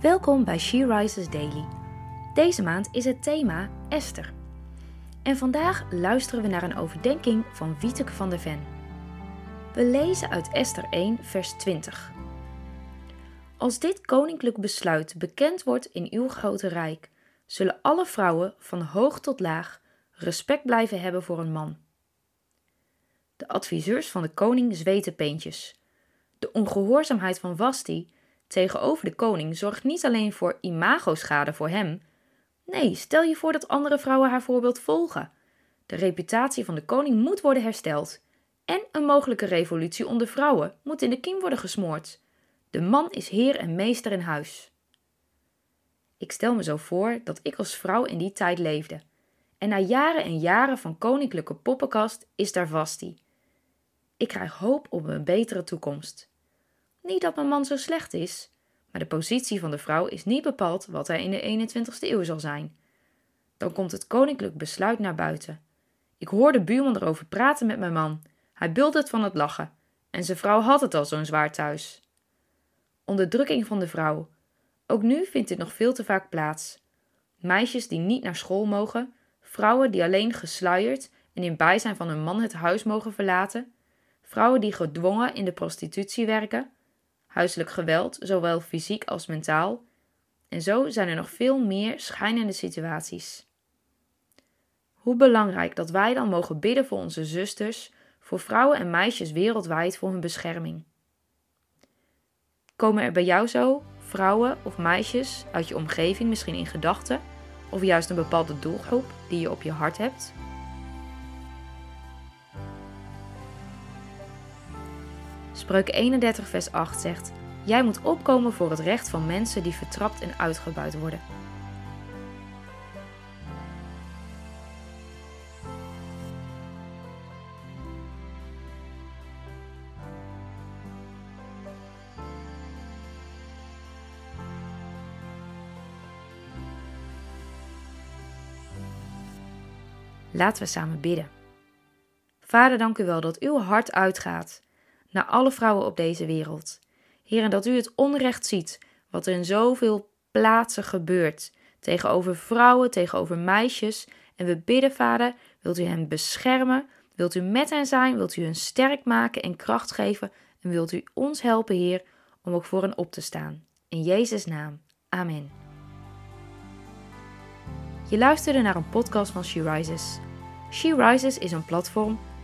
Welkom bij She Rises Daily. Deze maand is het thema Esther. En vandaag luisteren we naar een overdenking van Wieteke van der Ven. We lezen uit Esther 1, vers 20. Als dit koninklijk besluit bekend wordt in uw grote rijk, zullen alle vrouwen van hoog tot laag respect blijven hebben voor een man. De adviseurs van de koning zweten peentjes. De ongehoorzaamheid van Vasti tegenover de koning zorgt niet alleen voor imagoschade voor hem. Nee, stel je voor dat andere vrouwen haar voorbeeld volgen. De reputatie van de koning moet worden hersteld. En een mogelijke revolutie onder vrouwen moet in de kiem worden gesmoord. De man is heer en meester in huis. Ik stel me zo voor dat ik als vrouw in die tijd leefde. En na jaren en jaren van koninklijke poppenkast is daar Vasti. Ik krijg hoop op een betere toekomst. Niet dat mijn man zo slecht is, maar de positie van de vrouw is niet bepaald wat hij in de 21ste eeuw zal zijn. Dan komt het koninklijk besluit naar buiten. Ik hoor de buurman erover praten met mijn man. Hij het van het lachen. En zijn vrouw had het al zo'n zwaar thuis. Onderdrukking van de vrouw. Ook nu vindt dit nog veel te vaak plaats. Meisjes die niet naar school mogen, vrouwen die alleen gesluierd en in bijzijn van hun man het huis mogen verlaten, vrouwen die gedwongen in de prostitutie werken, huiselijk geweld, zowel fysiek als mentaal. En zo zijn er nog veel meer schijnende situaties. Hoe belangrijk dat wij dan mogen bidden voor onze zusters, voor vrouwen en meisjes wereldwijd voor hun bescherming. Komen er bij jou zo vrouwen of meisjes uit je omgeving misschien in gedachten, of juist een bepaalde doelgroep die je op je hart hebt? Spreuk 31 vers 8 zegt: Jij moet opkomen voor het recht van mensen die vertrapt en uitgebuit worden. Laten we samen bidden. Vader, dank u wel dat uw hart uitgaat naar alle vrouwen op deze wereld. Heer, en dat u het onrecht ziet, wat er in zoveel plaatsen gebeurt, tegenover vrouwen, tegenover meisjes. En we bidden, Vader, wilt u hen beschermen, wilt u met hen zijn, wilt u hen sterk maken en kracht geven en wilt u ons helpen, Heer, om ook voor hen op te staan. In Jezus' naam. Amen. Je luisterde naar een podcast van She Rises. She Rises is een platform